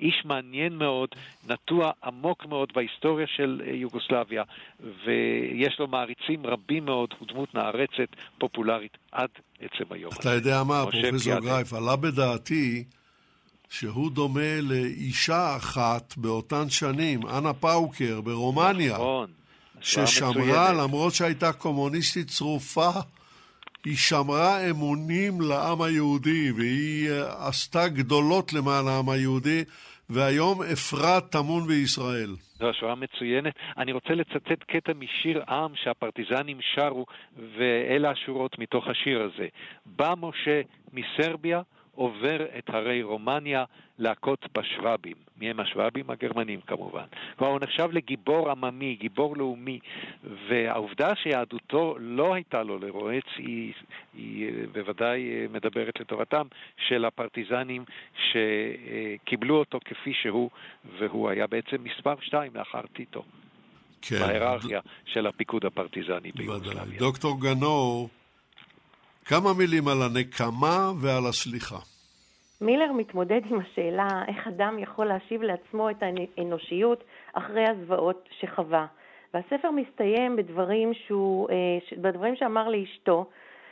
איש מעניין מאוד, נטוע עמוק מאוד בהיסטוריה של אה, יוגוסלביה, ויש לו מעריצים רבים מאוד, הוא דמות נערצת, פופולרית עד עצם היום. אתה יודע מה, פרופסור גרייף, עלה בדעתי שהוא דומה לאישה אחת באותן שנים, אנה פאוקר ברומניה. נכון. ששמרה, למרות שהייתה קומוניסטית צרופה, היא שמרה אמונים לעם היהודי, והיא אה, עשתה גדולות למען העם היהודי, והיום אפרת טמון בישראל. זו השוואה מצוינת. אני רוצה לצטט קטע משיר עם שהפרטיזנים שרו, ואלה השורות מתוך השיר הזה. בא משה מסרביה, עובר את הרי רומניה להכות בשוואבים. מי הם השוואבים? הגרמנים כמובן. כלומר, הוא נחשב לגיבור עממי, גיבור לאומי, והעובדה שיהדותו לא הייתה לו לרועץ, היא, היא בוודאי מדברת לטובתם של הפרטיזנים שקיבלו אותו כפי שהוא, והוא היה בעצם מספר שתיים לאחר טיטו. כן. בהיררכיה של הפיקוד הפרטיזני ביוגוסלביה. דוקטור גנור, כמה מילים על הנקמה ועל הסליחה. מילר מתמודד עם השאלה איך אדם יכול להשיב לעצמו את האנושיות אחרי הזוועות שחווה. והספר מסתיים בדברים, שהוא, אה, בדברים שאמר לאשתו,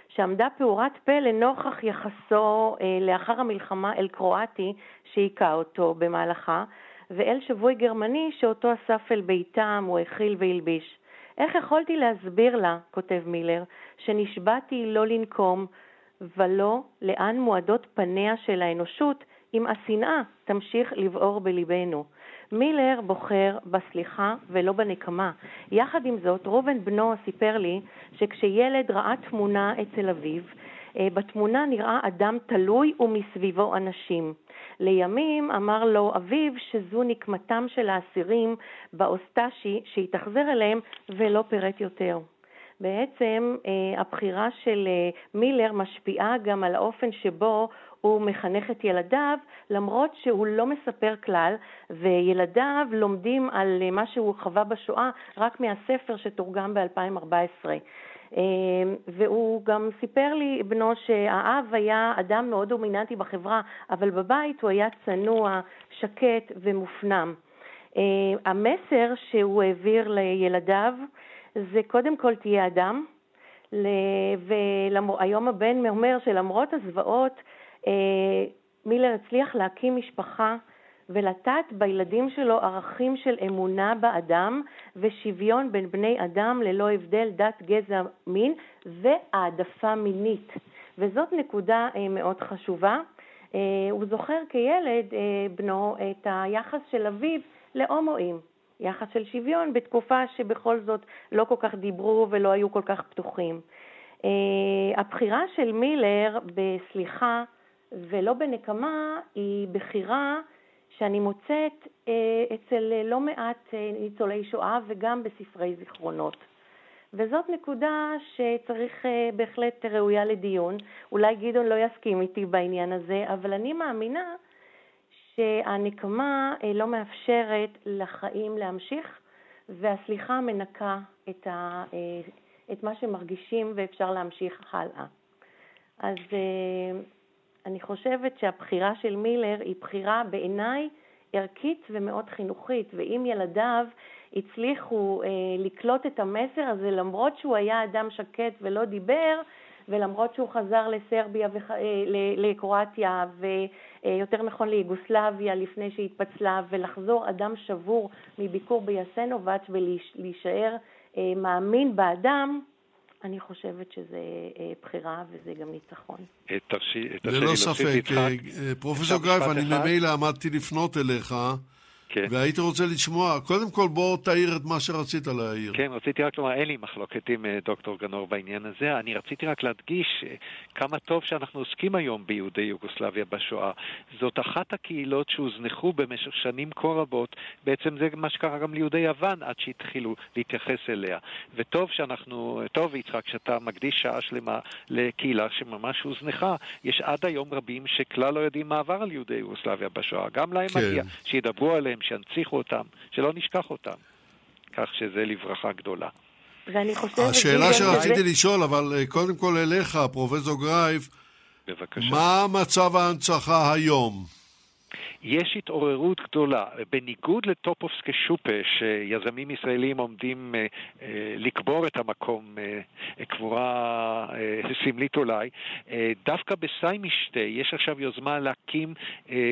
שעמדה פעורת פה לנוכח יחסו אה, לאחר המלחמה אל קרואטי שהיכה אותו במהלכה, ואל שבוי גרמני שאותו אסף אל ביתם, הוא הכיל והלביש. איך יכולתי להסביר לה, כותב מילר, שנשבעתי לא לנקום, ולא לאן מועדות פניה של האנושות אם השנאה תמשיך לבעור בליבנו. מילר בוחר בסליחה ולא בנקמה. יחד עם זאת, רובן בנו סיפר לי שכשילד ראה תמונה אצל אביו, בתמונה נראה אדם תלוי ומסביבו אנשים. לימים אמר לו אביו שזו נקמתם של האסירים באוסטשי שהתאכזר אליהם ולא פירט יותר. בעצם אה, הבחירה של אה, מילר משפיעה גם על האופן שבו הוא מחנך את ילדיו, למרות שהוא לא מספר כלל, וילדיו לומדים על אה, מה שהוא חווה בשואה רק מהספר שתורגם ב-2014. והוא גם סיפר לי, בנו, שהאב היה אדם מאוד דומיננטי בחברה, אבל בבית הוא היה צנוע, שקט ומופנם. המסר שהוא העביר לילדיו זה קודם כל תהיה אדם, והיום הבן אומר שלמרות הזוועות, אה, מילר הצליח להקים משפחה ולטעת בילדים שלו ערכים של אמונה באדם ושוויון בין בני אדם ללא הבדל דת, גזע, מין והעדפה מינית. וזאת נקודה אה, מאוד חשובה. אה, הוא זוכר כילד, בנו, את היחס של אביו להומואים. יחס של שוויון בתקופה שבכל זאת לא כל כך דיברו ולא היו כל כך פתוחים. הבחירה של מילר בסליחה ולא בנקמה היא בחירה שאני מוצאת uh, אצל לא מעט uh, ניצולי שואה וגם בספרי זיכרונות. וזאת נקודה שצריך בהחלט ראויה לדיון. אולי גדעון לא יסכים איתי בעניין הזה, אבל אני מאמינה שהנקמה אה, לא מאפשרת לחיים להמשיך, והסליחה מנקה את, ה, אה, את מה שמרגישים ואפשר להמשיך הלאה. אז אה, אני חושבת שהבחירה של מילר היא בחירה בעיניי ערכית ומאוד חינוכית, ואם ילדיו הצליחו לקלוט את המסר הזה למרות שהוא היה אדם שקט ולא דיבר, ולמרות שהוא חזר לסרביה, וח... לקרואטיה, ויותר נכון ליוגוסלביה לפני שהתפצלה, ולחזור אדם שבור מביקור ביסנובץ' ולהישאר אה, מאמין באדם, אני חושבת שזה אה, בחירה וזה גם ניצחון. תרשי תרשי לי ללא להוסיף ספק. אה, פרופסור גרייף, משפט אני? ממילא עמדתי לפנות אליך, כן. והייתי רוצה לשמוע, קודם כל בוא תעיר את מה שרצית להעיר. כן, רציתי רק לומר, אין לי מחלוקת עם אה, דוקטור גנור בעניין הזה. אני רציתי רק להדגיש אה, כמה טוב שאנחנו עוסקים היום ביהודי יוגוסלביה בשואה. זאת אחת הקהילות שהוזנחו במשך שנים כה רבות. בעצם זה מה שקרה גם ליהודי יוון עד שהתחילו להתייחס אליה. וטוב שאנחנו, טוב יצחק, שאתה מקדיש שעה שלמה לקהילה שממש הוזנחה. יש עד היום רבים שכלל לא יודעים מה עבר על יהודי יוגוסלביה בשואה. גם להם כן. מגיע, שידברו עליהם, שינציחו אותם, שלא נשכח אותם. כך שזה לברכה גדולה. ואני חושבת... השאלה שרציתי שזה- לשאול, אבל אה, קודם כל אליך, פרופסור גרייף, בבקשה. מה מצב ההנצחה היום? יש התעוררות גדולה. בניגוד לטופובסקי שופה, שיזמים ישראלים עומדים אה, אה, לקבור את המקום, אה, קבורה סמלית אולי, דווקא בסיימישטה יש עכשיו יוזמה להקים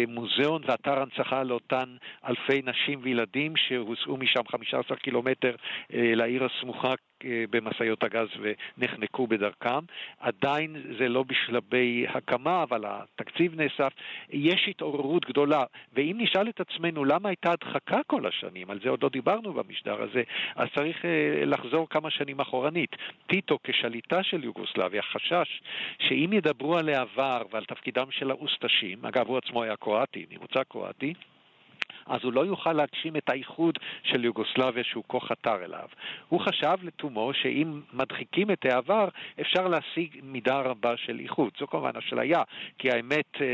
מוזיאון ואתר הנצחה לאותן אלפי נשים וילדים שהוסעו משם 15 קילומטר לעיר הסמוכה במשאיות הגז ונחנקו בדרכם. עדיין זה לא בשלבי הקמה, אבל התקציב נאסף. יש התעוררות גדולה, ואם נשאל את עצמנו למה הייתה הדחקה כל השנים, על זה עוד לא דיברנו במשדר הזה, אז צריך אה, לחזור כמה שנים אחורנית. טיטו כשליטה של יוגוסלביה חשש שאם ידברו על העבר ועל תפקידם של האוסטשים, אגב הוא עצמו היה קרואטי, ממוצא קרואטי, אז הוא לא יוכל להגשים את האיחוד של יוגוסלביה שהוא כה חתר אליו. הוא חשב לתומו שאם מדחיקים את העבר, אפשר להשיג מידה רבה של איחוד. זו כמובן אשליה, כי האמת אה,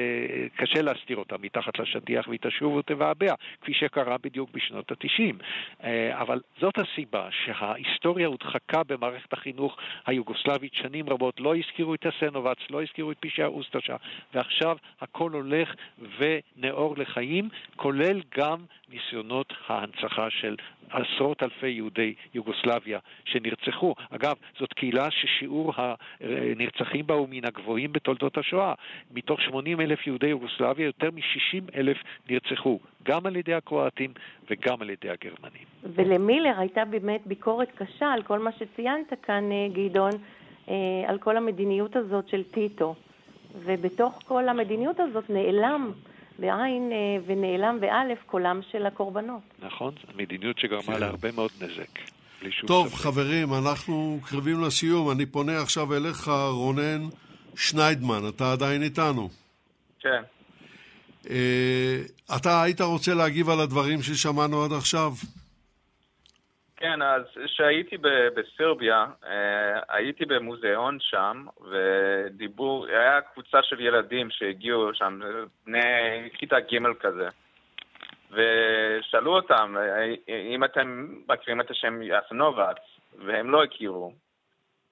קשה להסתיר אותה מתחת לשטיח והיא תשוב ותבעבע, כפי שקרה בדיוק בשנות התשעים. אה, אבל זאת הסיבה שההיסטוריה הודחקה במערכת החינוך היוגוסלבית שנים רבות. לא הזכירו את הסנובץ, לא הזכירו את פשעי האוסטשה, ועכשיו הכל הולך ונאור לחיים, כולל גם ניסיונות ההנצחה של עשרות אלפי יהודי יוגוסלביה שנרצחו. אגב, זאת קהילה ששיעור הנרצחים בה הוא מן הגבוהים בתולדות השואה. מתוך 80 אלף יהודי יוגוסלביה, יותר מ-60 אלף נרצחו, גם על ידי הקרואטים וגם על ידי הגרמנים. ולמילר הייתה באמת ביקורת קשה על כל מה שציינת כאן, אה, גדעון, אה, על כל המדיניות הזאת של טיטו. ובתוך כל המדיניות הזאת נעלם בעין אה, ונעלם באלף קולם של הקורבנות. נכון? מדיניות שגרמה כן. להרבה מאוד נזק. טוב, ספק. חברים, אנחנו קרבים לסיום. אני פונה עכשיו אליך, רונן שניידמן, אתה עדיין איתנו. כן. אה, אתה היית רוצה להגיב על הדברים ששמענו עד עכשיו? כן, אז כשהייתי בסרביה, אה, הייתי במוזיאון שם, ודיבור, היה קבוצה של ילדים שהגיעו שם, בני כיתה ג' כזה, ושאלו אותם אה, אם אתם מכירים את השם יסנובץ, והם לא הכירו.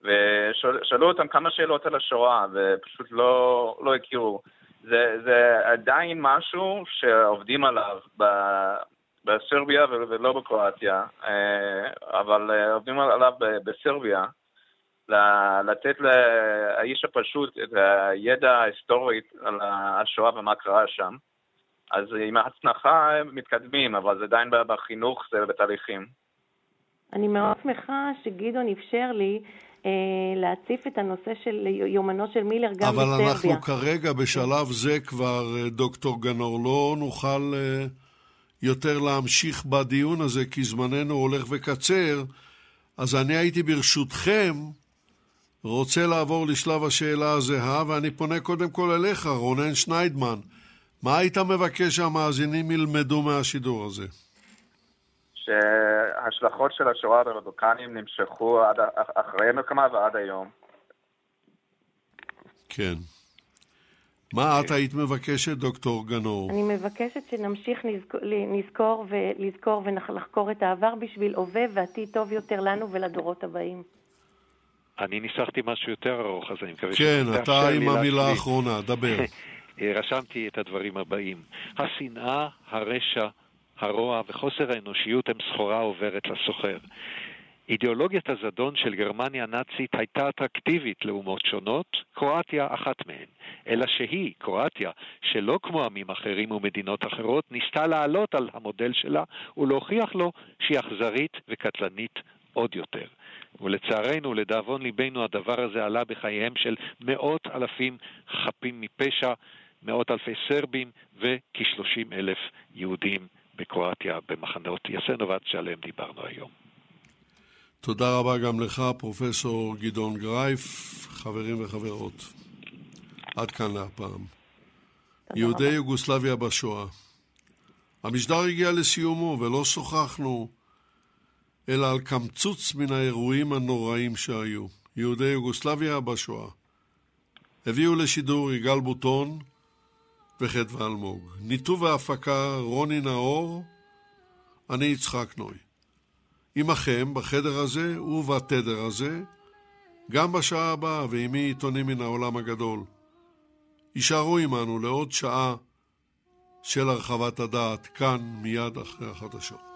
ושאלו אותם כמה שאלות על השואה, ופשוט לא, לא הכירו. זה, זה עדיין משהו שעובדים עליו ב, בסרביה ולא בקרואטיה, אה, אבל אה, עובדים עליו ב- בסרביה, ל- לתת לאיש הפשוט את הידע ההיסטורי על השואה ומה קרה שם. אז עם ההצנחה הם מתקדמים, אבל זה עדיין בחינוך, זה בתהליכים. אני מאוד שמחה שגדעון אפשר לי אה, להציף את הנושא של יומנו של מילר גם אבל בסרביה. אנחנו כרגע בשלב זה כבר, אה, דוקטור גנור, לא נוכל אה, יותר להמשיך בדיון הזה, כי זמננו הולך וקצר. אז אני הייתי ברשותכם רוצה לעבור לשלב השאלה הזהה, ואני פונה קודם כל אליך, רונן שניידמן. מה היית מבקש שהמאזינים ילמדו מהשידור הזה? שההשלכות של השואה ברדוקנים נמשכו עד, אחרי המלחמה ועד היום. כן. מה את היית מבקשת, דוקטור גנור? אני מבקשת שנמשיך נזכור, נזכור ולזכור ולחקור את העבר בשביל הווה ועתיד טוב יותר לנו ולדורות הבאים. אני ניסחתי משהו יותר ארוך, אז אני מקווה כן, שתאפשר אתה עם המילה להשלים. האחרונה, דבר. רשמתי את הדברים הבאים. השנאה, הרשע, הרוע וחוסר האנושיות הם סחורה עוברת לסוחר. אידיאולוגיית הזדון של גרמניה הנאצית הייתה אטרקטיבית לאומות שונות, קרואטיה אחת מהן. אלא שהיא, קרואטיה, שלא כמו עמים אחרים ומדינות אחרות, ניסתה לעלות על המודל שלה ולהוכיח לו שהיא אכזרית וקטלנית עוד יותר. ולצערנו, לדאבון ליבנו, הדבר הזה עלה בחייהם של מאות אלפים חפים מפשע, מאות אלפי סרבים וכ-30 אלף יהודים בקרואטיה, במחנות יסנובט שעליהם דיברנו היום. תודה רבה גם לך, פרופסור גדעון גרייף, חברים וחברות. עד כאן להפעם. יהודי רבה. יוגוסלביה בשואה. המשדר הגיע לסיומו ולא שוחחנו אלא על קמצוץ מן האירועים הנוראים שהיו. יהודי יוגוסלביה בשואה. הביאו לשידור יגאל בוטון וחטא ואלמוג. ניתוב והפקה רוני נאור, אני יצחק נוי. עמכם בחדר הזה ובתדר הזה, גם בשעה הבאה ועימי עיתונים מן העולם הגדול. יישארו עמנו לעוד שעה של הרחבת הדעת כאן מיד אחרי החדשות.